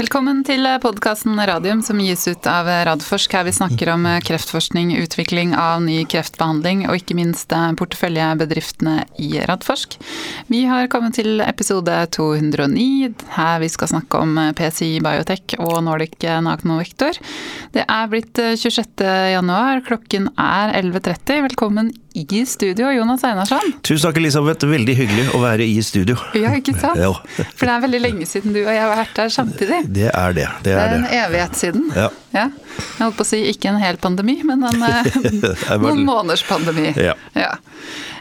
Velkommen til podkasten Radium som gis ut av Radforsk. Her vi snakker om kreftforskning, utvikling av ny kreftbehandling og ikke minst porteføljebedriftene i Radforsk. Vi har kommet til episode 209, her vi skal snakke om PCI Biotech og Nordic Nagnovektor. Det er blitt 26. januar, klokken er 11.30. Velkommen i studio, Jonas Einarsson. Tusen takk, Elisabeth. Veldig hyggelig å være i studio. Ja, ikke sant? Ja. For det er veldig lenge siden du og jeg har vært her samtidig. Det er det. Det er, det er en evighet siden. Ja. ja. Jeg holdt på å si ikke en hel pandemi, men en, eh, noen måneders pandemi. Ja. ja.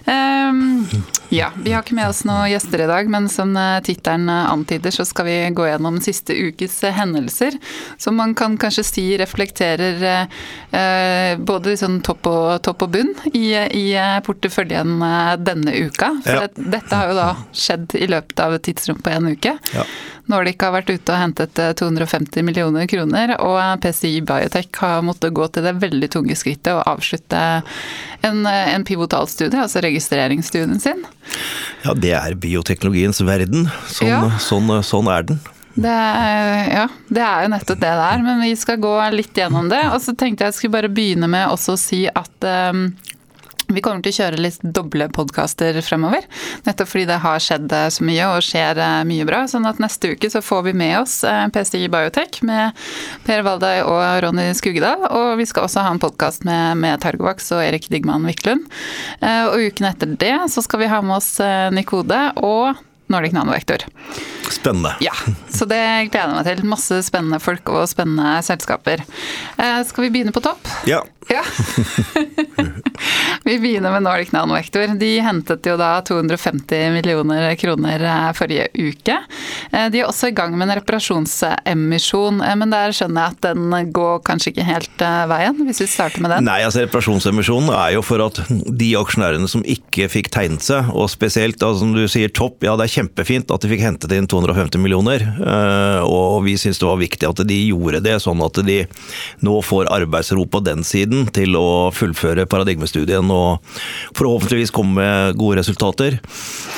Um, ja, vi har ikke med oss noen gjester i dag, men som eh, tittelen eh, antyder, så skal vi gå gjennom siste ukes hendelser. Som man kan kanskje si reflekterer eh, både sånn topp og, topp og bunn i, i porteføljen denne uka. For ja. dette har jo da skjedd i løpet av et tidsrom på en uke. Ja. Nordic har vært ute og hentet 250 eh, millioner kroner, og PCI Biotech har måttet gå til det veldig tunge skrittet å avslutte en, eh, en pivotalstudie, altså registreringsstudien sin. Ja, det er bioteknologiens verden. Sånn, ja. sånn, sånn er den. Det er, ja, det er jo nettopp det det er, men vi skal gå litt gjennom det. Og så tenkte jeg jeg skulle bare begynne med også å si at um, vi kommer til å kjøre litt doble podkaster fremover. Nettopp fordi det har skjedd eh, så mye og skjer eh, mye bra. sånn at neste uke så får vi med oss eh, Biotech med Per Valdøy og Ronny Skugedal. Og vi skal også ha en podkast med, med Targovax og Erik Digman Wiklund. Og uken etter det så skal vi ha med oss Nikode og Nordic Nanovektor. Spennende. Ja, så det gleder jeg meg til. Masse spennende folk og spennende selskaper. skal vi begynne på topp? Ja. Ja. Vi begynner med Nordic Nanovektor. De hentet jo da 250 millioner kroner eh, forrige uke. Eh, de er også i gang med en reparasjonsemisjon, eh, men der skjønner jeg at den går kanskje ikke helt veien, hvis vi starter med den? Nei, altså reparasjonsemisjonen er jo for at de aksjonærene som ikke fikk tegnet seg, og spesielt altså, som du sier topp, ja det er kjempefint at de fikk hentet inn 250 millioner, og vi syns det var viktig at de gjorde det, sånn at de nå får arbeidsro på den siden til å fullføre paradigmestudien og forhåpentligvis komme med gode resultater.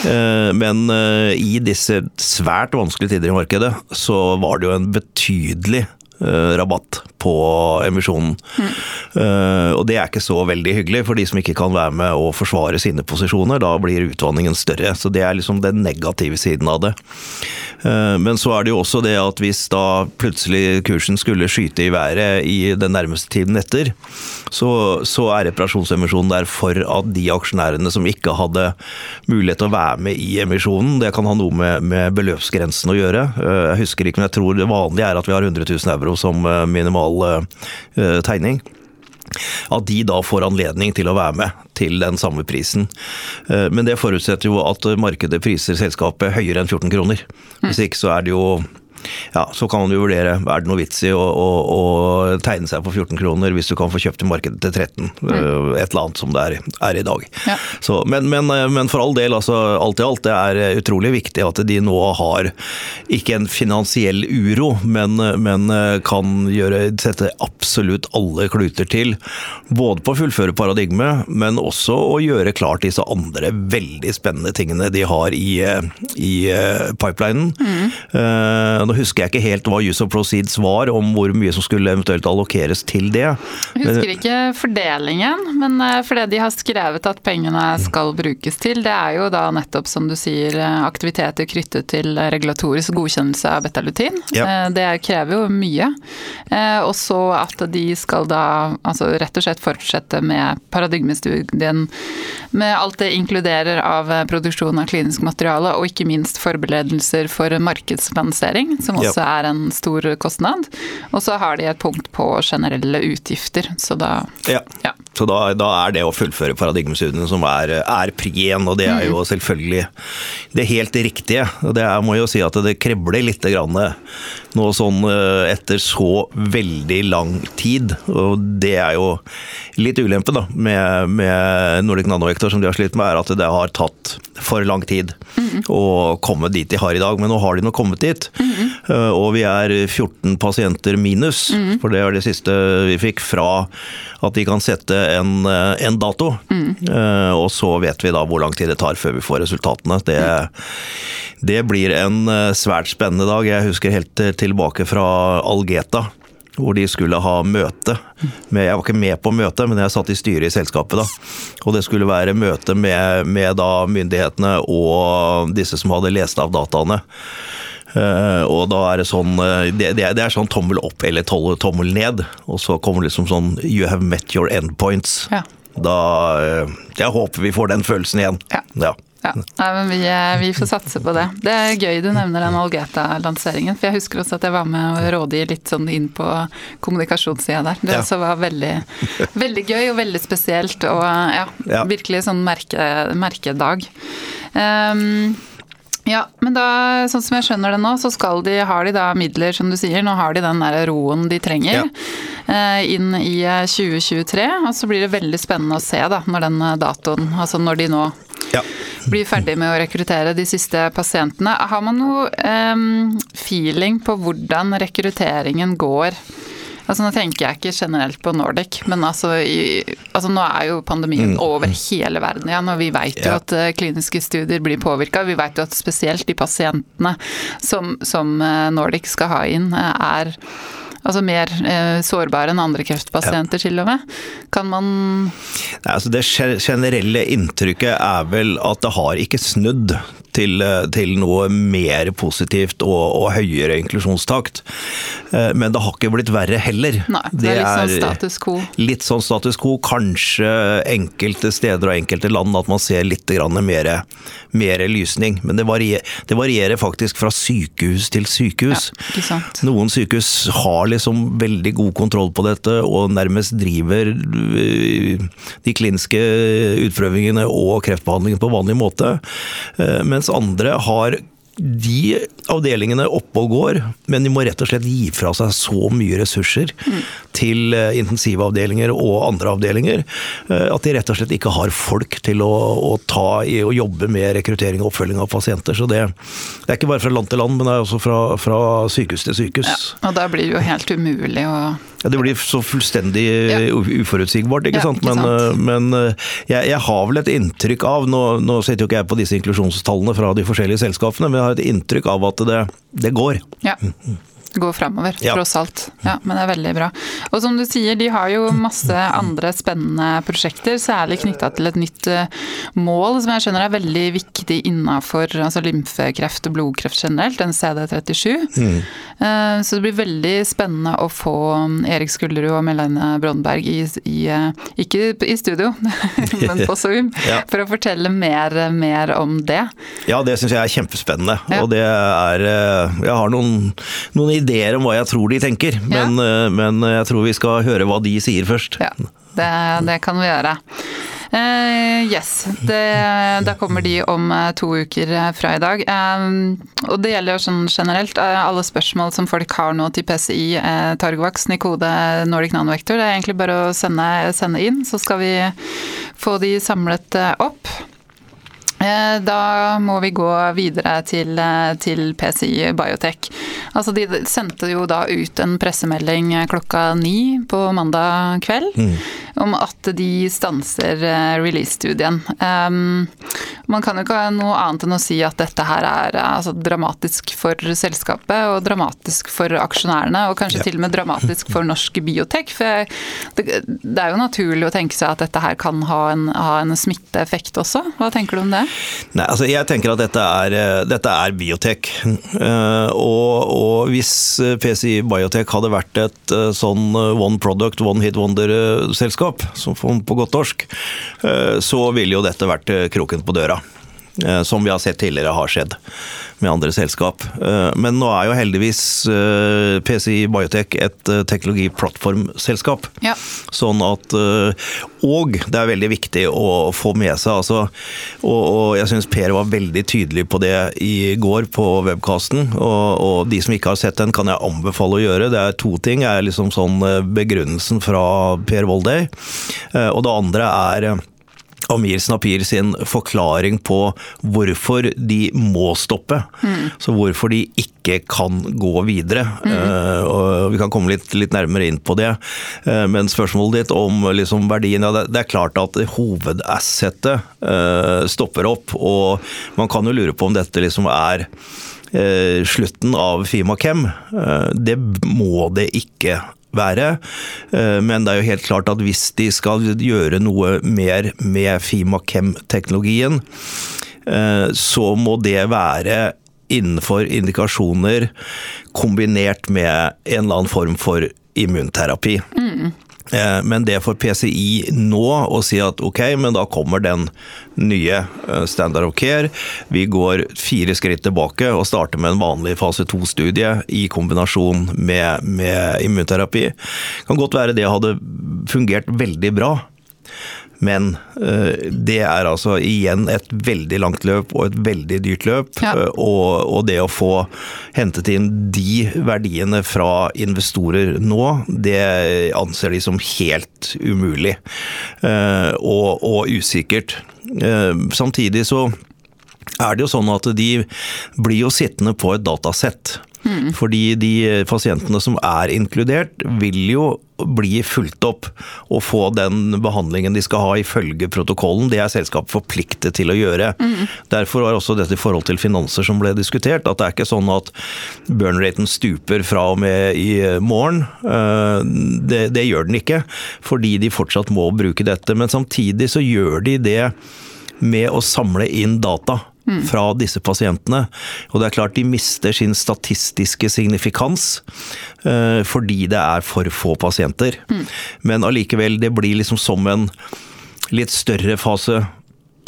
Eh, men eh, i disse svært vanskelige tider i markedet, så var det jo en betydelig Eh, rabatt på emisjonen. Mm. Og det er ikke så veldig hyggelig for de som ikke kan være med og forsvare sine posisjoner. Da blir utvanningen større. Så det er liksom den negative siden av det. Uh, men så er det jo også det at hvis da plutselig kursen skulle skyte i været i den nærmeste tiden etter, så, så er reparasjonsemisjonen der for at de aksjonærene som ikke hadde mulighet til å være med i emisjonen, det kan ha noe med, med beløpsgrensen å gjøre. Jeg husker ikke, men jeg tror det vanlige er at vi har 100 000 euro euro som eh, minimal eh, tegning at de da får anledning til å være med til den samme prisen. Eh, men det forutsetter jo at markedet priser selskapet høyere enn 14 kroner. Hvis ikke så er det jo ja, så kan man jo vurdere er det noe vits i å, å, å, tegne seg på 14 kroner hvis du kan få kjøpt i markedet til 13. Mm. Eh, et eller annet som det er, er i dag. Ja. Så, men, men, eh, men, for all del, altså, alt i alt, det er utrolig viktig at de nå har ikke en finansiell uro, men, men eh, kan gjøre, sette absolutt alle kluter til. Både på å fullføre paradigmet, men også å gjøre klart disse andre veldig spennende tingene de har i, i pipelinen. Mm. Uh, nå husker jeg ikke helt hva Use of Proceeds var, om hvor mye som skulle eventuelt allokeres til det. Jeg husker ikke fordelingen, men eh, for det de har skrevet at pengene skal brukes til, det er jo da nettopp, som du sier, eh, aktiviteter knyttet til regulatorisk godkjennelse av betalutin. Ja. Eh, det krever jo mye. Og så at de skal da altså rett og slett fortsette med paradigmestudien med alt det inkluderer av produksjon av klinisk materiale, og ikke minst forberedelser for markedslansering som også ja. er en stor kostnad. Og så har de et punkt på generelle utgifter, så da Ja. ja. Så da, da, er det å fullføre paradigmestudiene som er, er pri én, og det er jo mm. selvfølgelig det helt riktige. Det er, må jo si at det kribler litt grann nå sånn eh, etter så veldig lang tid. Og det er jo litt ulempe da, med, med Nordic Nanovektor som de har slitt med, er at det har tatt for lang tid mm. å komme dit de har i dag. Men nå har de nå kommet dit. Mm. Og vi er 14 pasienter minus, mm. for det var det siste vi fikk fra at de kan sette en, en dato. Mm. Og så vet vi da hvor lang tid det tar før vi får resultatene. Det, det blir en svært spennende dag. Jeg husker helt tilbake fra Algeta hvor de skulle ha møte. Med, jeg var ikke med på møtet, men jeg satt i styret i selskapet da. Og det skulle være møte med, med da myndighetene og disse som hadde lest av dataene. Uh, og da er det sånn uh, det, det, er sånn tommel opp eller tommel ned, og så kommer det liksom sånn You have met your endpoints. Ja. Da uh, Jeg håper vi får den følelsen igjen. Ja. ja. Ja, Nei, men vi, eh, vi, får satse på det. Det er gøy du nevner den Algeta-lanseringen. For jeg husker også at jeg var med og rådgi litt sånn inn på kommunikasjonssida der. Det ja. også var veldig, veldig, gøy og veldig spesielt. Og ja, ja. virkelig sånn merke, merkedag. Um, ja, men da, sånn som jeg skjønner det nå, så skal de, har de da midler, som du sier. Nå har de den der roen de trenger. Ja. Eh, inn i 2023. Og så blir det veldig spennende å se da, når den datoen Altså når de nå ja. blir ferdig med å rekruttere de siste pasientene. Har man noe um, feeling på hvordan rekrutteringen går? Altså Nå tenker jeg ikke generelt på Nordic, men altså, i, altså nå er jo pandemien mm. over hele verden igjen. Og vi vet jo ja. at uh, kliniske studier blir påvirka. Vi vet jo at spesielt de pasientene som, som uh, Nordic skal ha inn, uh, er Altså mer eh, sårbare enn andre kreftpasienter ja. til og med. Kan man Nei, altså Det generelle inntrykket er vel at det har ikke snudd til, eh, til noe mer positivt og, og, høyere inklusjonstakt. Eh, men det har ikke blitt verre heller. Nei, det, er litt sånn status quo. Litt sånn status quo. Kanskje enkelte steder og enkelte land at man ser litt mer, mer lysning. Men det varierer, det varierer, faktisk fra sykehus til sykehus. Ja, Noen sykehus har liksom veldig god kontroll på dette og nærmest driver eh, de kliniske utprøvingene og kreftbehandlingen på vanlig måte. Men mens andre har de avdelingene oppe og går, men de må rett og slett gi fra seg så mye ressurser mm. til eh, intensivavdelinger og andre avdelinger eh, at de rett og slett ikke har folk til å, å ta i og jobbe med rekruttering og oppfølging av pasienter. Så det, det, er ikke bare fra land til land, men det er også fra, fra sykehus til sykehus. Ja, og da blir det jo helt umulig å ja, Det blir så fullstendig ja. uforutsigbart, ikke ja, sant. Men, ikke sant? men jeg, jeg, har vel et inntrykk av, nå, nå sitter jo ikke jeg på disse inklusjonstallene fra de forskjellige selskapene, men jeg har et inntrykk av at det, det går. Ja går framover, ja. tross alt. Ja, men det er veldig bra. Og som du sier, de har jo masse andre spennende prosjekter, særlig knytta til et nytt eh, mål som jeg skjønner er veldig viktig innafor altså lymfekreft og blodkreft generelt, en CD37. Mm. Eh, så det blir veldig spennende å få um, Erik Skullerud og Melene Brondberg i, i, eh, ikke i studio, men på Zoom, ja. for å fortelle mer, mer, om det. Ja, det syns jeg er kjempespennende. Og det er Jeg har noen, noen ideer om hva jeg tror de tenker, men, ja. Eh, men jeg tror vi skal høre hva de sier først. Ja, det, det kan vi gjøre. Uh, yes, det, da kommer de om uh, to uker fra i dag. Uh, og det gjelder jo sånn generelt. alle spørsmål som folk har nå til PCI, uh, Targovax, Nikode, Nordic Nanovector, det er egentlig bare å sende, sende inn, så skal vi få de samlet opp. Eh, da må vi gå videre til, eh, til, PCI Biotech. Altså de sendte jo da ut en pressemelding klokka ni på mandag kveld mm. om at de stanser eh, release-studien. Um, man kan jo ikke ha noe annet enn å si at dette her er altså, dramatisk for selskapet og dramatisk for aksjonærene, og kanskje ja. til og med dramatisk for norsk biotek. For det, det, er jo naturlig å tenke seg at dette her kan ha en, ha en smitteeffekt også. Hva tenker du om det? Nei, altså jeg tenker at dette er, eh, dette er biotek. Uh, og, og, hvis PCI Biotech hadde vært et sånn one product, one hit wonder-selskap, som på godt norsk, så ville jo dette vært kroken på døra. Som vi har sett tidligere har skjedd med andre selskap. Eh, men nå er jo heldigvis eh, PCI Biotech et eh, teknologiplattformselskap. Ja. Sånn at Og det er veldig viktig å få med seg, altså. Og, og jeg syns Per var veldig tydelig på det i går på webkasten. Og, og, de som ikke har sett den, kan jeg anbefale å gjøre. Det er to ting. Det er liksom sånn begrunnelsen fra Per Voldøy. Og det andre er Amir Snapir sin forklaring på hvorfor de må stoppe. Mm. Så hvorfor de ikke kan gå videre. Mm. Uh, og Vi kan komme litt, litt nærmere inn på det. Uh, men spørsmålet ditt om liksom, verdien ja, det, det, er klart at hovedassettet uh, stopper opp. Og man kan jo lure på om dette liksom er slutten av Fimakem. Det må det ikke være. Eh, men det er jo helt klart at hvis de skal gjøre noe mer med Fimakem-teknologien, eh, så må det være innenfor indikasjoner kombinert med en eller annen form for immunterapi. Mm. Eh, men det for PCI nå å si at ok, men da kommer den nye eh, standard of care. Vi går fire skritt tilbake og starter med en vanlig fase to-studie i kombinasjon med, med immunterapi. Kan godt være det hadde fungert veldig bra. Men uh, det er altså igjen et veldig langt løp og et veldig dyrt løp. Ja. Uh, og, og, det å få hentet inn de verdiene fra investorer nå, det anser de som helt umulig. Uh, og, og, usikkert. samtidig så er det jo sånn at de blir jo sittende på et datasett. Mm. Fordi de pasientene som er inkludert, vil jo bli fulgt opp og få den behandlingen de skal ha ifølge protokollen. Det er selskapet forpliktet til å gjøre. Mm. Derfor var også dette i forhold til finanser som ble diskutert. At det er ikke sånn at burn-raten stuper fra og med i morgen. Eh, det, det gjør den ikke, fordi de fortsatt må bruke dette. Men samtidig så gjør de det med å samle inn data fra disse pasientene. Og det er klart de mister sin statistiske signifikans uh, fordi det er for få pasienter. Mm. Men allikevel, det blir liksom som en litt større fase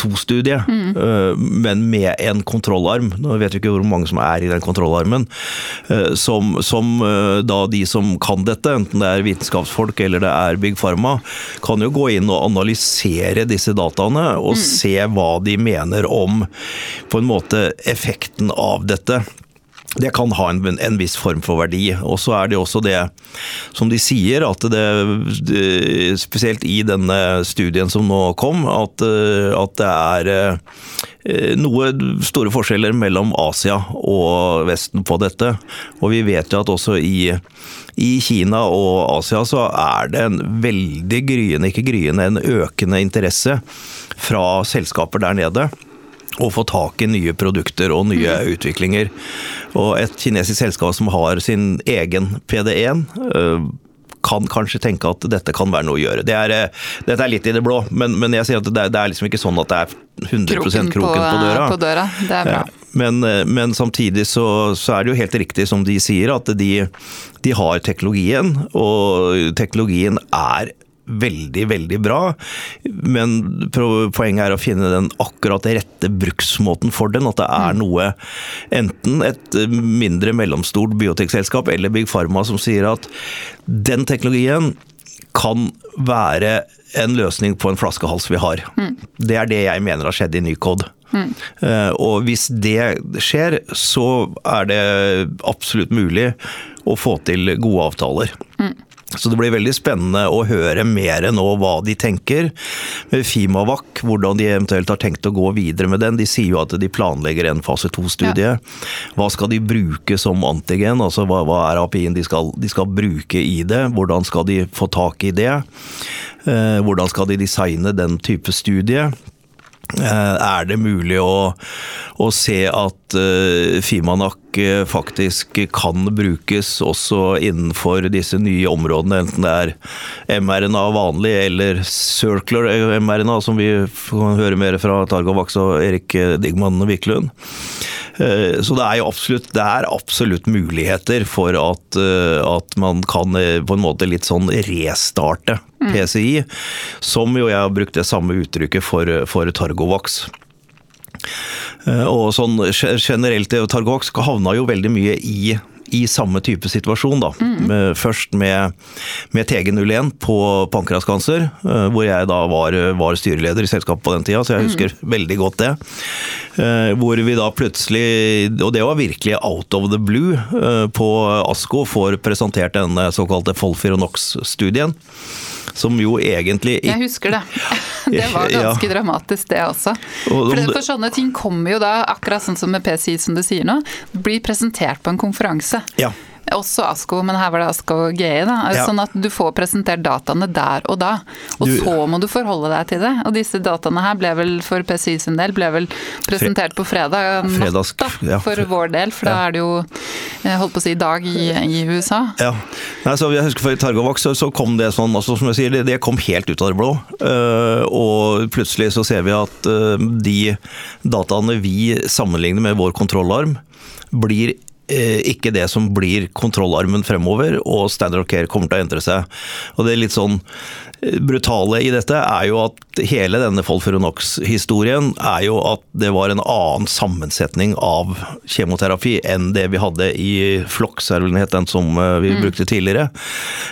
to-studie, mm. Eh, men med en kontrollarm. Nå vet vi ikke hvor mange som er i den kontrollarmen. Eh, som, som, eh, da de som kan dette, enten det er vitenskapsfolk eller det er Big Pharma, kan jo gå inn og analysere disse dataene og mm. se hva de mener om på en måte effekten av dette det kan ha en, en, viss form for verdi. Og så er det også det som de sier, at det spesielt i denne studien som nå kom, at, at det er eh, noe store forskjeller mellom Asia og Vesten på dette. Og vi vet jo at også i, i Kina og Asia så er det en veldig gryende, ikke gryende, en økende interesse fra selskaper der nede å få tak i nye produkter og nye mm. utviklinger. Og et kinesisk selskap som har sin egen PD1 øh, kan kanskje tenke at dette kan være noe å gjøre. Det er, øh, dette er litt i det blå, men, men jeg sier at det er, det er, liksom ikke sånn at det er 100 kroken, kroken på, på, døra. På døra. Det er bra. Men, men, samtidig så, så, er det jo helt riktig som de sier, at de, de har teknologien, og teknologien er veldig, veldig bra. Men poenget er å finne den akkurat rette bruksmåten for den. At det er mm. noe, enten et mindre mellomstort biotekselskap eller Big Pharma som sier at den teknologien kan være en løsning på en flaskehals vi har. Mm. Det er det jeg mener har skjedd i Nycode. Mm. Uh, og hvis det skjer, så er det absolutt mulig å få til gode avtaler. Mm. Så det blir veldig spennende å høre mer nå hva de tenker med Fimavac, hvordan de eventuelt har tenkt å gå videre med den. De sier jo at de planlegger en fase to-studie. Ja. Hva skal de bruke som antigen? Altså hva, hva er API-en de, de, skal bruke i det? Hvordan skal de få tak i det? Eh, hvordan skal de designe den type studie? Eh, er det mulig å, å se at uh, Fimanak uh, faktisk kan brukes også innenfor disse nye områdene, enten det er mRNA vanlig eller circular mRNA, som vi kan høre mer fra Targovax og Erik Digman Wiklund. Så det er absolutt, det er absolutt muligheter for at, at man kan på en måte litt sånn restarte PCI, som jo jeg har brukt det samme uttrykket for, for Targovax. Eh, og sånn generelt, Targovax havna jo veldig mye i i samme type situasjon. da. Mm. Først med, med TG01 på pankraskanser, eh, hvor jeg da var, var, styreleder i selskapet på den tida, så jeg husker mm. veldig godt det. Eh, hvor vi da plutselig, og det var virkelig out of the blue, eh, på ASKO får presentert denne såkalte Folfironox-studien Som jo egentlig Jeg husker det. Det var ganske ja. dramatisk, det også. For, for, sånne ting kommer jo da, akkurat sånn som med PCI som du sier nå, blir presentert på en konferanse. Ja. Også ASKO, men her var det ASKO GI. Da. Ja. Sånn at du får presentert dataene der og da. Og du, så må du forholde deg til det. Og disse dataene her ble vel for PCI sin del ble vel presentert på fredag natt ja. for vår del. For da er det jo holdt på å si dag i, i USA. Ja. Nei, så jeg husker For Targovac så, så kom det sånn, altså, som jeg sier, det, det, kom helt ut av det blå. Uh, og plutselig så ser vi at uh, de dataene vi sammenligner med vår kontrollarm, blir Eh, ikke det som blir kontrollarmen fremover, og standard of care kommer til å endre seg. Og det er litt sånn brutale i dette er jo at hele denne Folferonox-historien er jo at det var en annen sammensetning av kjemoterapi enn det vi hadde i Flox, den som eh, vi mm. brukte tidligere.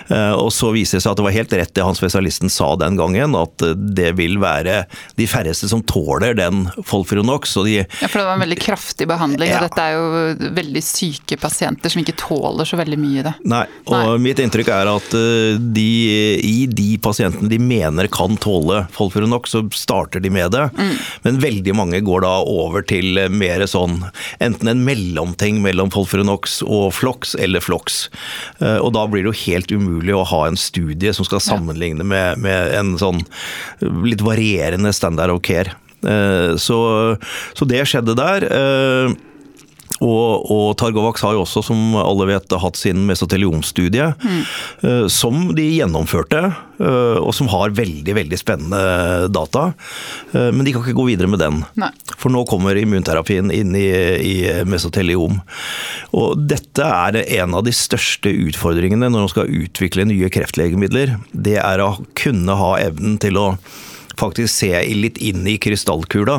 Eh, og så viser det seg at det var helt rett det han spesialisten sa den gangen, at det vil være de færreste som tåler den Folferonox. De, ja, for det var en veldig kraftig behandling, ja. og dette er jo veldig syke pasienter som ikke tåler så veldig mye det. Nei, og Nei. mitt inntrykk er at eh, de, i de pasientene pasientene de mener kan tåle Folfirinox, så starter de med det. Mm. Men veldig mange går da over til mer sånn enten en mellomting mellom Folfirinox og Flox, eller Flox. Eh, og da blir det jo helt umulig å ha en studie som skal sammenligne med, med en sånn litt varierende standard of care. Eh, så, så det skjedde der. Eh, og, og, Targovax har jo også, som alle vet, hatt sin mesoteliomstudie, mm. som de gjennomførte, uh, og som har veldig veldig spennende data. Uh, men de kan ikke gå videre med den. Nei. For nå kommer immunterapien inn i, i mesoteliom. Og dette er en av de største utfordringene når man skal utvikle nye kreftlegemidler. Det er å kunne ha evnen til å faktisk se litt inn i krystallkula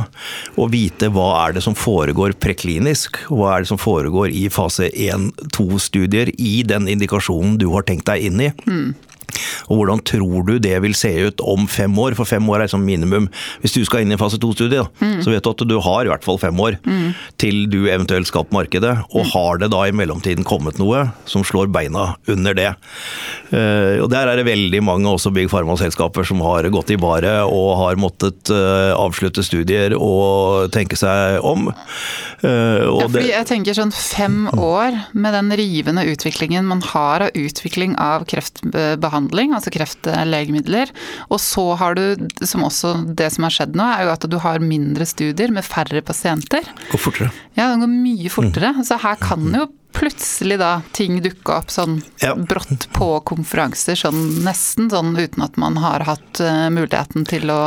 og vite hva er det som foregår preklinisk, hva er det som foregår i fase 1-2-studier i den indikasjonen du har tenkt deg inn i. Mm. Og hvordan tror du det vil se ut om fem år? For fem år er liksom minimum. Hvis du skal inn i fase to-studie, mm. så vet du at du har i hvert fall fem år mm. til du eventuelt skal på markedet. Og har det da i mellomtiden kommet noe som slår beina under det? Uh, og der er det veldig mange også Big Pharma-selskaper som har gått i baret og har måttet uh, avslutte studier og tenke seg om. Uh, ja, fordi jeg tenker sånn fem år med den rivende utviklingen man har av utvikling av kreftbehandling altså kreftlegemidler. Og så har du, som også det som har skjedd nå, er jo at du har mindre studier med færre pasienter. Går fortere. Ja, det går mye fortere. Mm. Så her kan jo plutselig da ting dukke opp sånn ja. brått på konferanser, sånn nesten sånn uten at man har hatt uh, muligheten til å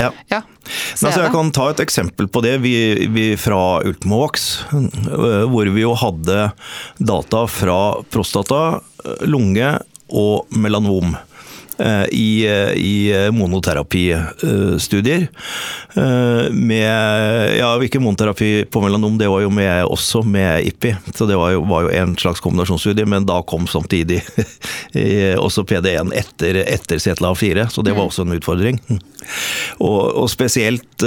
ja. ja se altså, jeg kan ta et eksempel på det vi, vi fra Ultimovax, eh, hvor vi jo hadde data fra prostata, lunge og melanom. Eh, I, eh, i eh, monoterapistudier. Med Ja, ikke monoterapi på melanom, det var jo med, også med IPI. Så det var jo, var jo en slags kombinasjonsstudie, men da kom samtidig også PD1 etter, etter CTLA4, så det var mm. også en utfordring. Og, og spesielt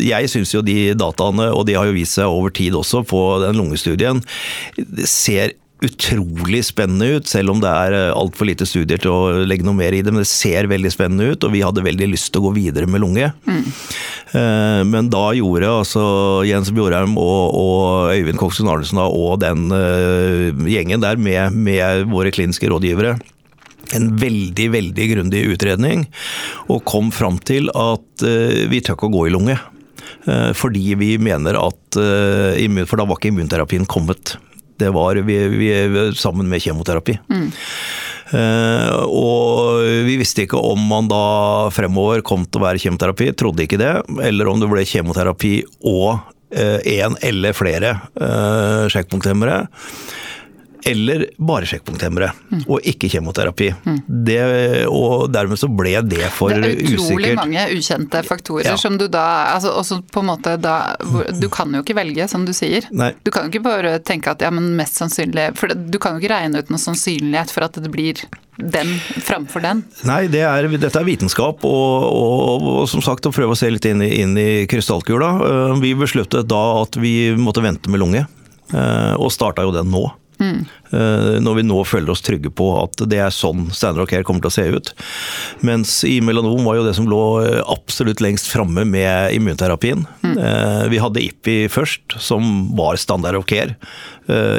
Jeg syns jo de dataene, og de har jo vist seg over tid også på den lungestudien, ser utrolig spennende ut, selv om det er eh, altfor lite studier til å legge noe mer i det. Men det ser veldig spennende ut, og vi hadde veldig lyst til å gå videre med lunge. Mm. Eh, men da gjorde altså Jens Bjorheim og, og Øyvind Koksen Arnesen og den uh, gjengen der med, med våre kliniske rådgivere en veldig, veldig grundig utredning, og kom fram til at vi tør ikke å gå i lunge. Fordi vi mener at For da var ikke immunterapien kommet det var vi, vi, sammen med kjemoterapi. Mm. Uh, og vi visste ikke om man da fremover kom til å være kjemoterapi, trodde ikke det. Eller om det ble kjemoterapi og én uh, eller flere uh, sjekkpunkthemmere eller bare sjekkpunkthemmere, mm. og ikke kjemoterapi. Mm. Det, og dermed så ble det for usikkert. Det er utrolig usikkert. mange ukjente faktorer ja. som du da altså også på en måte da Du kan jo ikke velge, som du sier. Nei. Du kan jo ikke bare tenke at ja, men mest sannsynlig For du kan jo ikke regne ut noe sannsynlighet for at det blir den framfor den? Nei, det er, dette er vitenskap, og, og, og, som sagt å prøve å se litt inn i, inn i krystallkula. Vi besluttet da at vi måtte vente med lunge, eh, og starta jo den nå. Mm. Når vi nå føler oss trygge på at det er sånn standard of care kommer til å se ut. Mens i melanom var jo det som lå absolutt lengst framme med immunterapien. Mm. Vi hadde IPI først, som var standard of care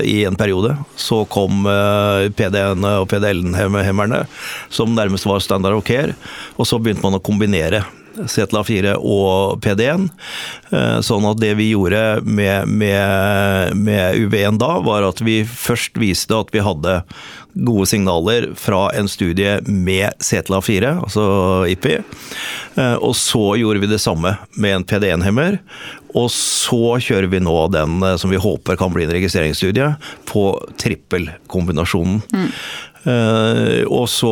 i en periode. Så kom PDN-ene og PDL-hemmerne, som nærmest var standard of care. Og så begynte man å kombinere CTLA4 og PD1. Eh, sånn at det vi gjorde med, med, med UV1 da, var at vi først viste at vi hadde gode signaler fra en studie med CTLA4, altså IPI. Eh, og så gjorde vi det samme med en PD1-hemmer. Og så kjører vi nå den eh, som vi håper kan bli en registreringsstudie, på trippelkombinasjonen. Mm. Uh, og så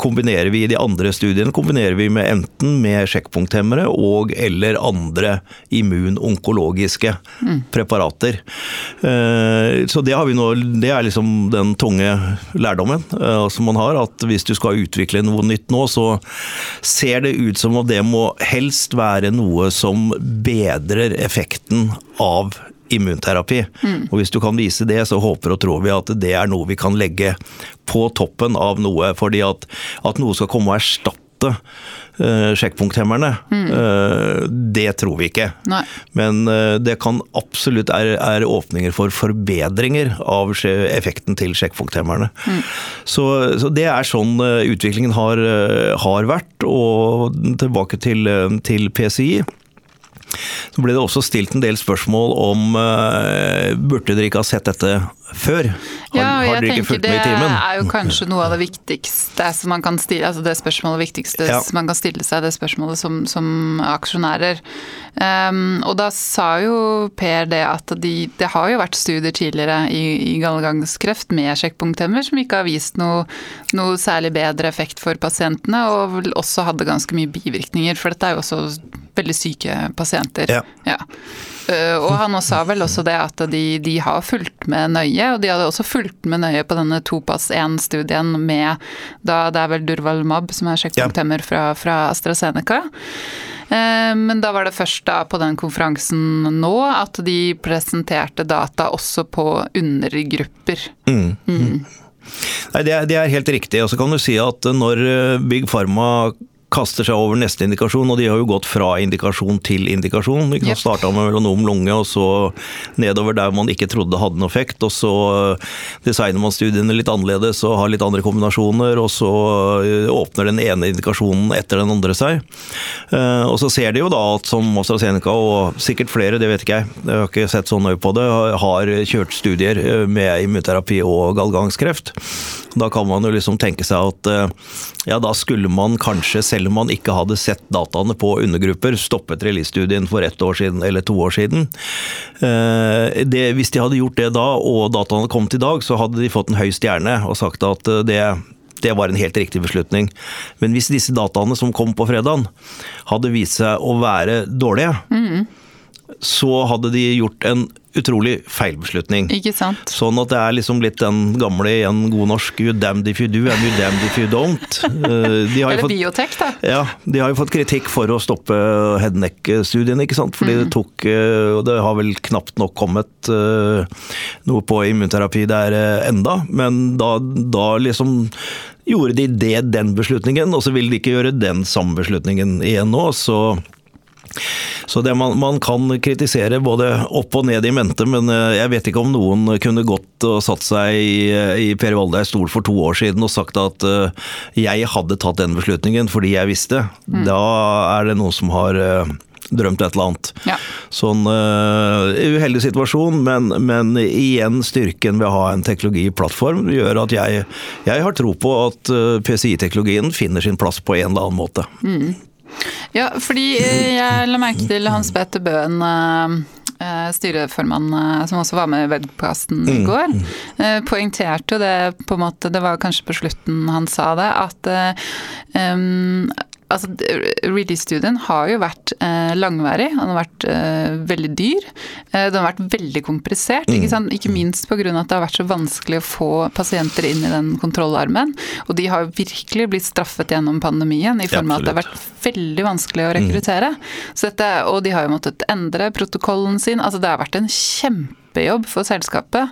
kombinerer vi de andre studiene kombinerer vi med enten med sjekkpunkthemmere og eller andre immunonkologiske mm. preparater. Uh, så det, har vi nå, det er liksom den tunge lærdommen uh, som man har. At hvis du skal utvikle noe nytt nå, så ser det ut som at det må helst være noe som bedrer effekten av immunterapi. Mm. Og Hvis du kan vise det, så håper og tror vi at det er noe vi kan legge på toppen av noe. fordi at, at noe skal komme og erstatte uh, sjekkpunkthemmerne, mm. uh, det tror vi ikke. Nei. Men uh, det kan absolutt er, er, åpninger for forbedringer av effekten til sjekkpunkthemmerne. Mm. Så, så, det er sånn utviklingen har, har, vært. Og tilbake til, til PCI. Så ble det også stilt en del spørsmål om uh, burde dere ikke ha sett dette før? Har, ja, har dere ikke fulgt med i timen? Det er jo kanskje noe av det viktigste som man kan stille, altså det spørsmålet viktigste ja. man kan stille seg, det spørsmålet som, som aksjonærer. Um, og da sa jo Per det at de, det har jo vært studier tidligere i, i gallegangskreft med sjekkpunkthemmer som ikke har vist noe, noe særlig bedre effekt for pasientene, og også hadde ganske mye bivirkninger. For dette er jo også veldig syke pasienter. Ja. ja. Uh, og han sa vel også det at de, de, har fulgt med nøye, og de hadde også fulgt med nøye på denne Topas 1-studien med da det er vel Durvalmab som er sjekkpunkthemmer fra, fra AstraZeneca. Uh, men da var det først da på den konferansen nå at de presenterte data også på undergrupper. Mm. Mm. Nei, det er, det er, helt riktig. Og så kan du si at når eh, Big Pharma kaster seg over neste indikasjon, og de har jo gått fra indikasjon til indikasjon. Yep. Starta med melanom lunge, og så nedover der man ikke trodde det hadde noen effekt. Og så designer man studiene litt annerledes og har litt andre kombinasjoner, og så eh, åpner den ene indikasjonen etter den andre seg. Eh, og så ser de jo da at som AstraZeneca, og sikkert flere, det vet ikke jeg, jeg har ikke sett så nøye på det, har kjørt studier eh, med immunterapi og galgangskreft. Da kan man jo liksom tenke seg at ja, da skulle man kanskje, selv om man ikke hadde sett dataene på undergrupper, stoppet release-studien for ett år siden eller to år siden. Eh, det, hvis de hadde gjort det da, og dataene kom til i dag, så hadde de fått en høy stjerne og sagt at eh, det det var en helt riktig beslutning. Men hvis disse dataene som kom på fredagen, hadde vist seg å være dårlige, mm så hadde de gjort en utrolig feilbeslutning. Ikke sant? Sånn at det er liksom litt den gamle igjen god norsk you damned if you do and you damned if you don't. De har Eller fått, biotek, da. Ja, de har jo fått kritikk for å stoppe headneck-studien, ikke sant. Fordi mm. det tok eh, Og det har vel knapt nok kommet uh, noe på immunterapi der enda, men da, da liksom gjorde de det den beslutningen, og så vil de ikke gjøre den samme beslutningen igjen nå. så så det man, man, kan kritisere både opp og ned i mente, men eh, jeg vet ikke om noen kunne gått og satt seg i, i Per Valdeis stol for to år siden og sagt at uh, jeg hadde tatt den beslutningen fordi jeg visste. Mm. Da er det noen som har uh, drømt et eller annet. Ja. Sånn uh, uheldig situasjon, men, men, igjen styrken ved å ha en teknologiplattform gjør at jeg, jeg har tro på at PCI-teknologien finner sin plass på en eller annen måte. Mm. Ja, fordi eh, jeg la merke til Hans Petter Bøen eh, eh, styreformann som også var med i webcasten i mm. går, poengterte jo det på en måte, det var kanskje på slutten han sa det, at um, altså, Release-studien har jo vært eh, langværig, den har vært eh, veldig dyr. Eh, den har vært veldig komplisert, ikke, mm. sant? ikke minst pga. at det har vært så vanskelig å få pasienter inn i den kontrollarmen. Og de har virkelig blitt straffet gjennom pandemien i form av at det har vært veldig vanskelig å rekruttere. Mm. Dette, og de har jo måttet endre protokollen sin. altså Det har vært en kjempe kjempejobb for selskapet.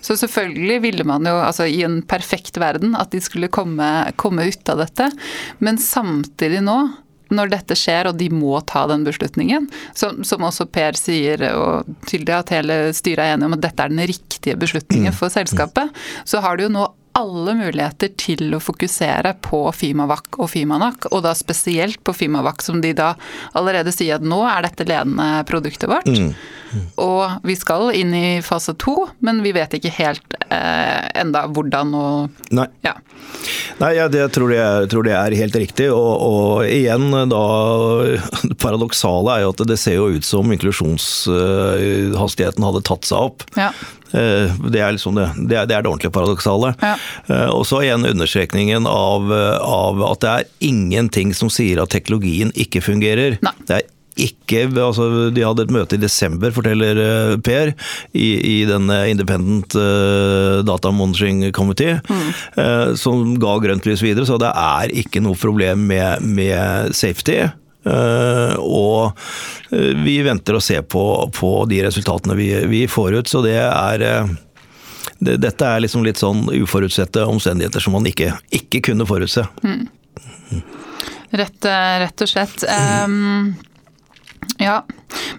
Så selvfølgelig ville man jo, altså i en perfekt verden, at de skulle komme, komme ut av dette. Men samtidig nå når dette skjer, og de må ta den beslutningen, som, som også Per sier, og tydelig at hele styret er enig om at dette er den riktige beslutningen for selskapet, så har du jo nå alle muligheter til å fokusere på Fimavac og Fimanak, og da spesielt på Fimavac, som de da allerede sier at nå er dette ledende produktet vårt. Mm. Mm. Og vi skal inn i fase to, men vi vet ikke helt eh, enda hvordan og Nei. Ja. Nei, ja, det tror jeg, tror det er helt riktig. Og, og, igjen, da Paradoksale er jo at det ser jo ut som inklusjonshastigheten hadde tatt seg opp. Ja. Eh, det er, liksom det, det, er, det, er det ordentlige paradoksale. Ja. Eh, og så igjen understrekningen av, av, at det er ingenting som sier at teknologien ikke fungerer. Nei. Det er ikke altså De hadde et møte i desember, forteller eh, Per, i, i denne Independent Data Monitoring Committee, mm. som ga grønt lys videre. Så det er ikke noe problem med, med safety. Uh, og vi venter å se på, på de resultatene vi, vi, får ut. Så det er det, Dette er liksom litt sånn uforutsette omstendigheter som man ikke, ikke kunne forutse. Mm. Rett, rett, og slett. Um, ja,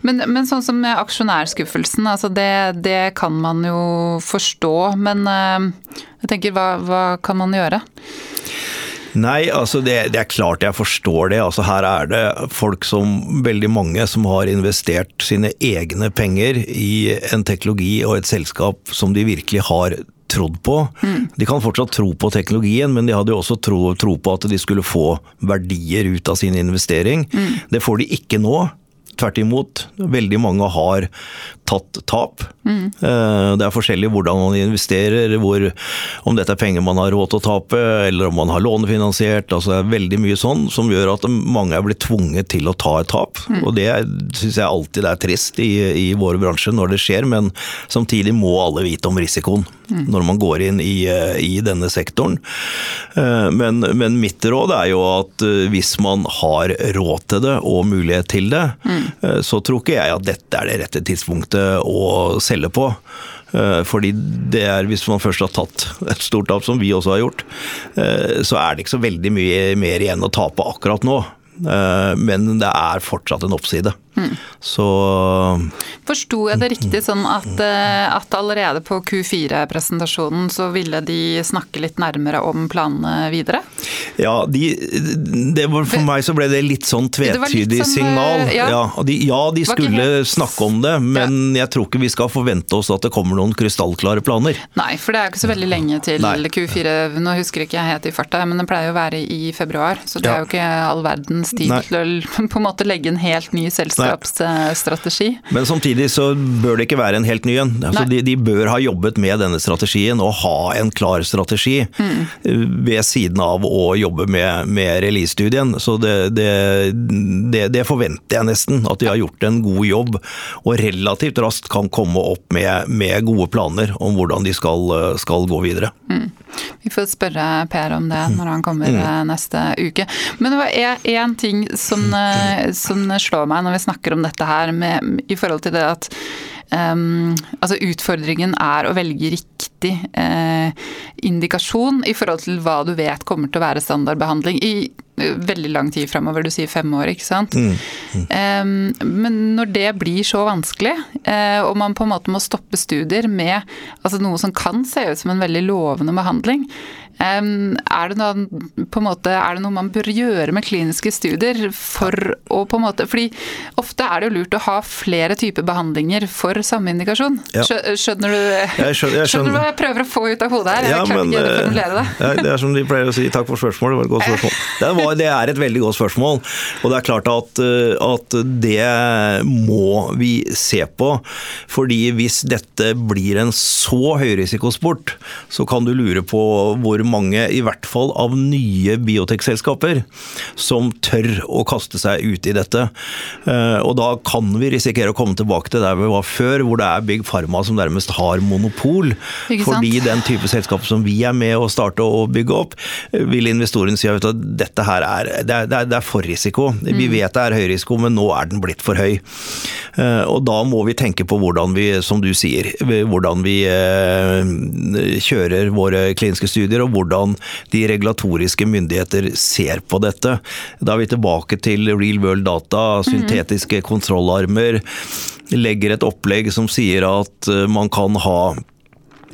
men, men, sånn som med aksjonærskuffelsen, altså det, det, kan man jo forstå. Men jeg tenker, hva, hva, kan man gjøre? Nei, altså det, det, er klart jeg forstår det. Altså her er det folk som, veldig mange, som har investert sine egne penger i en teknologi og et selskap som de virkelig har trodd på. Mm. De kan fortsatt tro på teknologien, men de hadde jo også tro, tro, på at de skulle få verdier ut av sin investering. Mm. Det får de ikke nå. Tvert imot. Veldig mange har tatt tap. Mm. Det er forskjellig hvordan man investerer, hvor, om dette er penger man har råd til å tape, eller om man har lånefinansiert. altså Det er veldig mye sånn som gjør at mange er blitt tvunget til å ta et tap. Mm. Og det syns jeg alltid er trist i, i vår bransje når det skjer, men samtidig må alle vite om risikoen mm. når man går inn i, eh, i denne sektoren. Eh, men, men, mitt råd er jo at hvis man har råd til det og mulighet til det, mm. Så tror ikke jeg at dette er det rette tidspunktet å selge på. Eh, fordi det er, hvis man først har tatt et stort tap, som vi også har gjort, eh, så er det ikke så veldig mye mer igjen å tape akkurat nå. Eh, men det er fortsatt en oppside. Mm. Så Forsto jeg det riktig sånn at, eh, at allerede på Q4-presentasjonen så ville de snakke litt nærmere om planene videre? Ja, de, var, for meg så ble det litt sånn tvetydig sånn, signal. Ja, ja, de, ja, de skulle helt... snakke om det, men ja. jeg tror ikke vi skal forvente oss at det kommer noen krystallklare planer. Nei, for det er jo ikke så veldig lenge til Nei. Q4. Nå husker ikke jeg helt i farta, men det pleier å være i februar. Så det er jo ikke all verdens tid til å på en måte legge en helt ny selskap beredskapsstrategi. Men samtidig så bør det ikke være en helt ny en. Altså de, de, bør ha jobbet med denne strategien og ha en klar strategi mm. ved siden av å jobbe med, med release-studien. Så det, det, det, det, forventer jeg nesten, at de har gjort en god jobb og relativt raskt kan komme opp med, med gode planer om hvordan de skal, skal gå videre. Mm. Vi får spørre Per om det når han kommer mm. Eh, neste uke. Men det var én ting som, eh, som, slår meg når vi snakker om dette her, med, i forhold til det at um, altså utfordringen er å velge riktig uh, indikasjon i forhold til hva du vet kommer til å være standardbehandling. i veldig lang tid framover, du sier fem år, ikke sant. Mm. Mm. Um, men når det blir så vanskelig, uh, og man på en måte må stoppe studier med altså noe som kan se ut som en veldig lovende behandling, er det, noe, måte, er det noe man bør gjøre med kliniske studier for å på en måte Fordi ofte er det jo lurt å ha flere typer behandlinger for samme indikasjon. Ja. Skjønner, du, jeg skjønner, jeg skjønner, du hva jeg prøver å få ut av hodet her? Jeg ja, klarte ikke å formulere det. Ja, det er som de pleier å si, takk for spørsmålet, det var et godt spørsmål. Det, var, det er et veldig godt spørsmål, og det er klart at, at det må vi se på. Fordi hvis dette blir en så høyrisikosport, så kan du lure på hvor mange, i hvert fall av nye biotekselskaper, som tør å kaste seg ut i dette. Eh, og da kan vi risikere å komme tilbake til der vi var før, hvor det er Big Pharma som nærmest har monopol. Fordi den type selskap som vi er med å starte og bygge opp, vil investoren si at dette her er, det er, det er for risiko. Mm. Vi vet det er høy risiko, men nå er den blitt for høy. Eh, og da må vi tenke på hvordan vi, som du sier, hvordan vi eh, kjører våre kliniske studier, og hvordan de regulatoriske myndigheter ser på dette. Da er vi tilbake til real world data, syntetiske kontrollarmer. Legger et opplegg som sier at eh, man kan ha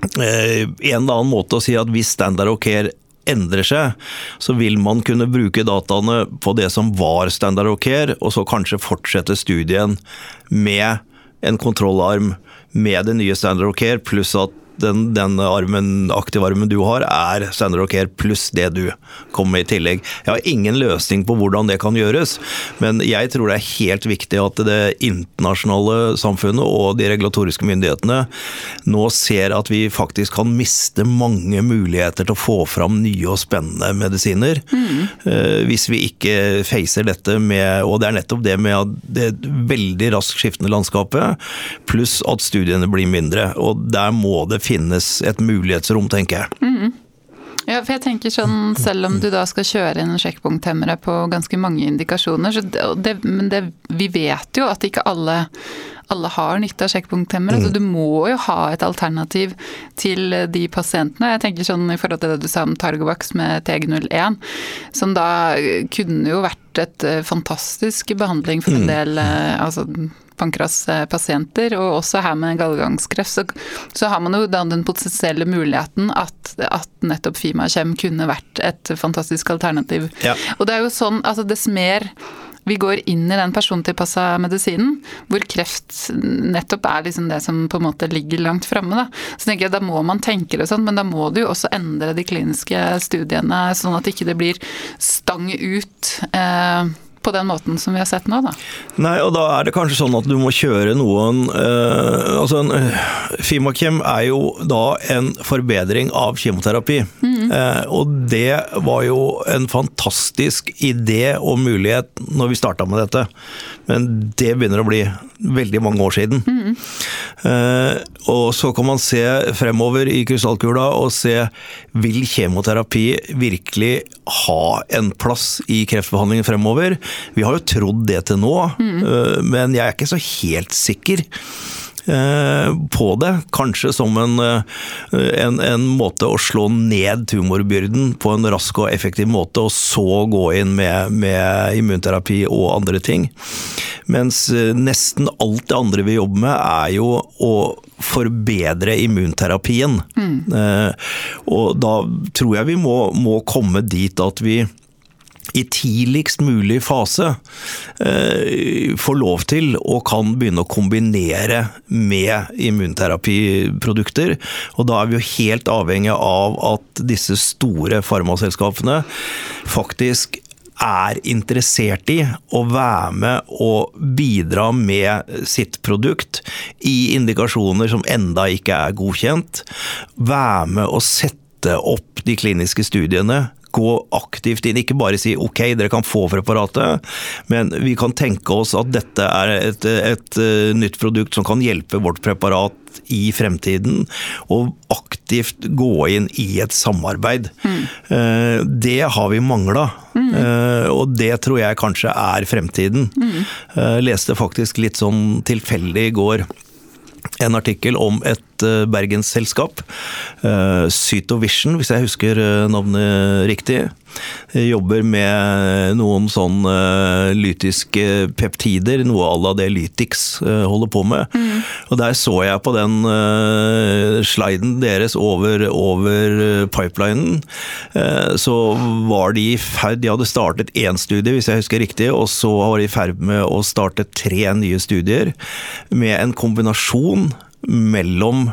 en eller annen måte å si at hvis standard of care endrer seg, så vil man kunne bruke dataene på det som var standard of care, og så kanskje fortsette studien med en kontrollarm med det nye standard of care, pluss at den, den armen, armen du har, er Sander Rocker pluss det du kommer med i tillegg. Jeg har ingen løsning på hvordan det kan gjøres, men jeg tror det er helt viktig at det internasjonale samfunnet og de regulatoriske myndighetene nå ser at vi faktisk kan miste mange muligheter til å få fram nye og spennende medisiner. Mm. Hvis vi ikke facer dette med Og det er nettopp det med det veldig raskt skiftende landskapet, pluss at studiene blir mindre. Og der må det finnes et mulighetsrom, tenker jeg. Mm. Ja, for jeg tenker sånn, Selv om du da skal kjøre inn sjekkpunkthemmere på ganske mange indikasjoner, så det, men det, vi vet jo at ikke alle, alle har nytte av sjekkpunkthemmere. Mm. Så du må jo ha et alternativ til de pasientene. Jeg tenker sånn i forhold til det du sa om Targovax med TG01, som da kunne jo vært et eh, fantastisk behandling for en mm. del mm. altså pankraspasienter, og også her med gallegangskreft, så, så, har man jo da den potensielle muligheten at, at nettopp Fimakjem kunne vært et fantastisk alternativ. Ja. Og det er jo sånn, altså dess mer vi går inn i den persontilpassa medisinen, hvor kreft nettopp er liksom det som på en måte ligger langt framme. Så tenker jeg da må man tenke det sånn, men da må du jo også endre de kliniske studiene, sånn at ikke det blir stang ut. Eh, på den måten som vi har sett nå, da. Nei, og da er det kanskje sånn at du må kjøre noen eh, Altså, uh, Fimakem er jo da en forbedring av kjemoterapi. Mm. Uh, og det var jo en fantastisk idé og mulighet når vi starta med dette. Men det begynner å bli veldig mange år siden. Mm. og så kan man se fremover i krystallkula og se vil kjemoterapi virkelig ha en plass i kreftbehandlingen fremover? Vi har jo trodd det til nå, mm. men jeg er ikke så helt sikker eh, på det. Kanskje som en, eh, en, en, måte å slå ned tumorbyrden på en rask og effektiv måte, og så gå inn med, med immunterapi og andre ting. Mens nesten alt det andre vi jobber med, er jo å forbedre immunterapien. Mm. Og da tror jeg vi må, må komme dit at vi i tidligst mulig fase eh, får lov til og kan begynne å kombinere med immunterapiprodukter. Og da er vi jo helt avhengig av at disse store farmaselskapene faktisk er interessert i å være med og bidra med sitt produkt i indikasjoner som enda ikke er godkjent. Være med å sette opp de kliniske studiene, gå aktivt inn. Ikke bare si ok, dere kan få preparatet, men vi kan tenke oss at dette er et, et eh, nytt produkt som kan hjelpe vårt preparat i fremtiden, og aktivt gå inn i et samarbeid. Mm. Det har vi mangla, mm. Eh, og det tror jeg kanskje er fremtiden. Mm. Leste faktisk litt sånn tilfeldig i går en artikkel om et Eh, bergensselskap. Cytovision, hvis jeg husker eh, navnet riktig. Jobber med noen sånn lytiske peptider, noe à la det Lytix holder på med. Mm. Og der så jeg på den sliden deres over, over pipelinen, så var de i ferd De hadde startet én studie, hvis jeg husker riktig, og så var de i ferd med å starte tre nye studier med en kombinasjon mellom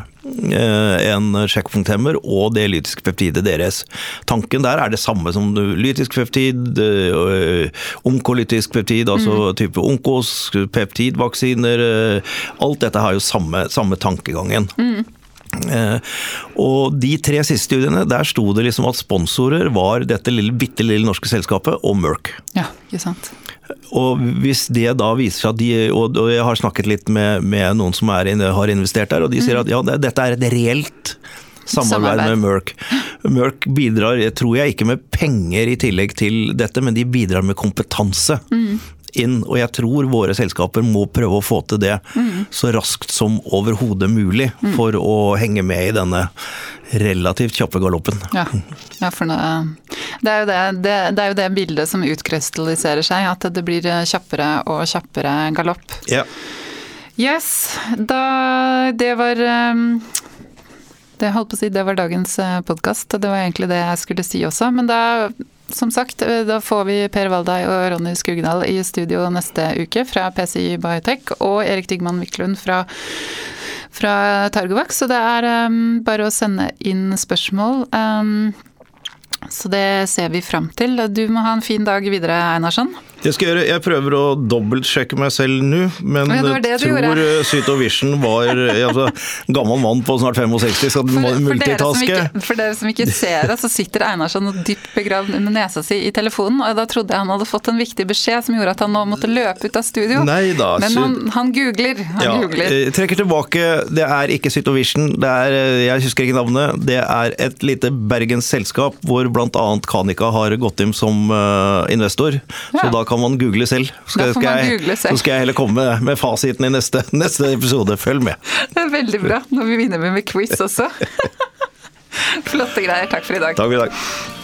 eh, en sjekkpunkthemmer og det lytiske peptidet deres. Tanken der er det samme som lytisk peptid, eh, onkolytisk peptid, altså mm. type onkos, peptidvaksiner. Eh, alt dette har jo samme, samme tankegangen. Mm. Og de tre siste studiene, der sto det liksom at sponsorer var dette lille, bitte lille norske selskapet og Merck. Ja, ikke sant. Og hvis det da viser seg at de Og, jeg har snakket litt med, med noen som er, har investert der, og de sier mm. at ja, dette er et reelt samarbeid, samarbeid. med Merck. Merck bidrar, tror jeg, ikke med penger i tillegg til dette, men de bidrar med kompetanse. Mm inn, og jeg tror våre selskaper må prøve å få til det mm. så raskt som overhodet mulig mm. for å henge med i denne relativt kjappe galoppen. Ja, ja for det, det, er det, det, det, er jo det, bildet som utkrystalliserer seg, at det blir kjappere og kjappere galopp. Ja. Yes, da Det var um, det holdt på å si, det var dagens eh, podkast. Det var egentlig det jeg skulle si også. Men da som sagt, eh, da får vi Per Valdai og Ronny Skugdal i studio neste uke fra PCI Biotech, og Erik Digman Wiklund fra, fra Targovax. Så det er um, bare å sende inn spørsmål. Um, så det ser vi fram til. Du må ha en fin dag videre, Einarsson. Det skal jeg gjøre. Jeg prøver å dobbeltsjekke meg selv nå, men ja, tror Cytovision var altså, gammel mann på snart 65 skal for, multitaske. For, for dere som ikke ser det, så sitter Einarsson dypt begravd under nesa si i telefonen, og da trodde jeg han hadde fått en viktig beskjed som gjorde at han nå måtte løpe ut av studio. Nei da. Men han, han googler. Han ja, googler. Jeg trekker tilbake. Det er ikke Cytovision. Det er, jeg husker ikke navnet. Det er et lite bergensk selskap hvor bl.a. Kanika har gått inn som uh, investor. Ja. Så da kan kan man google selv. Skal, skal jeg, google selv. Så skal jeg heller komme med, med fasiten i neste, neste, episode. Følg med. Det er veldig bra. Når vi vinner med, med quiz også. Flotte greier. Takk for i dag. Takk for i dag.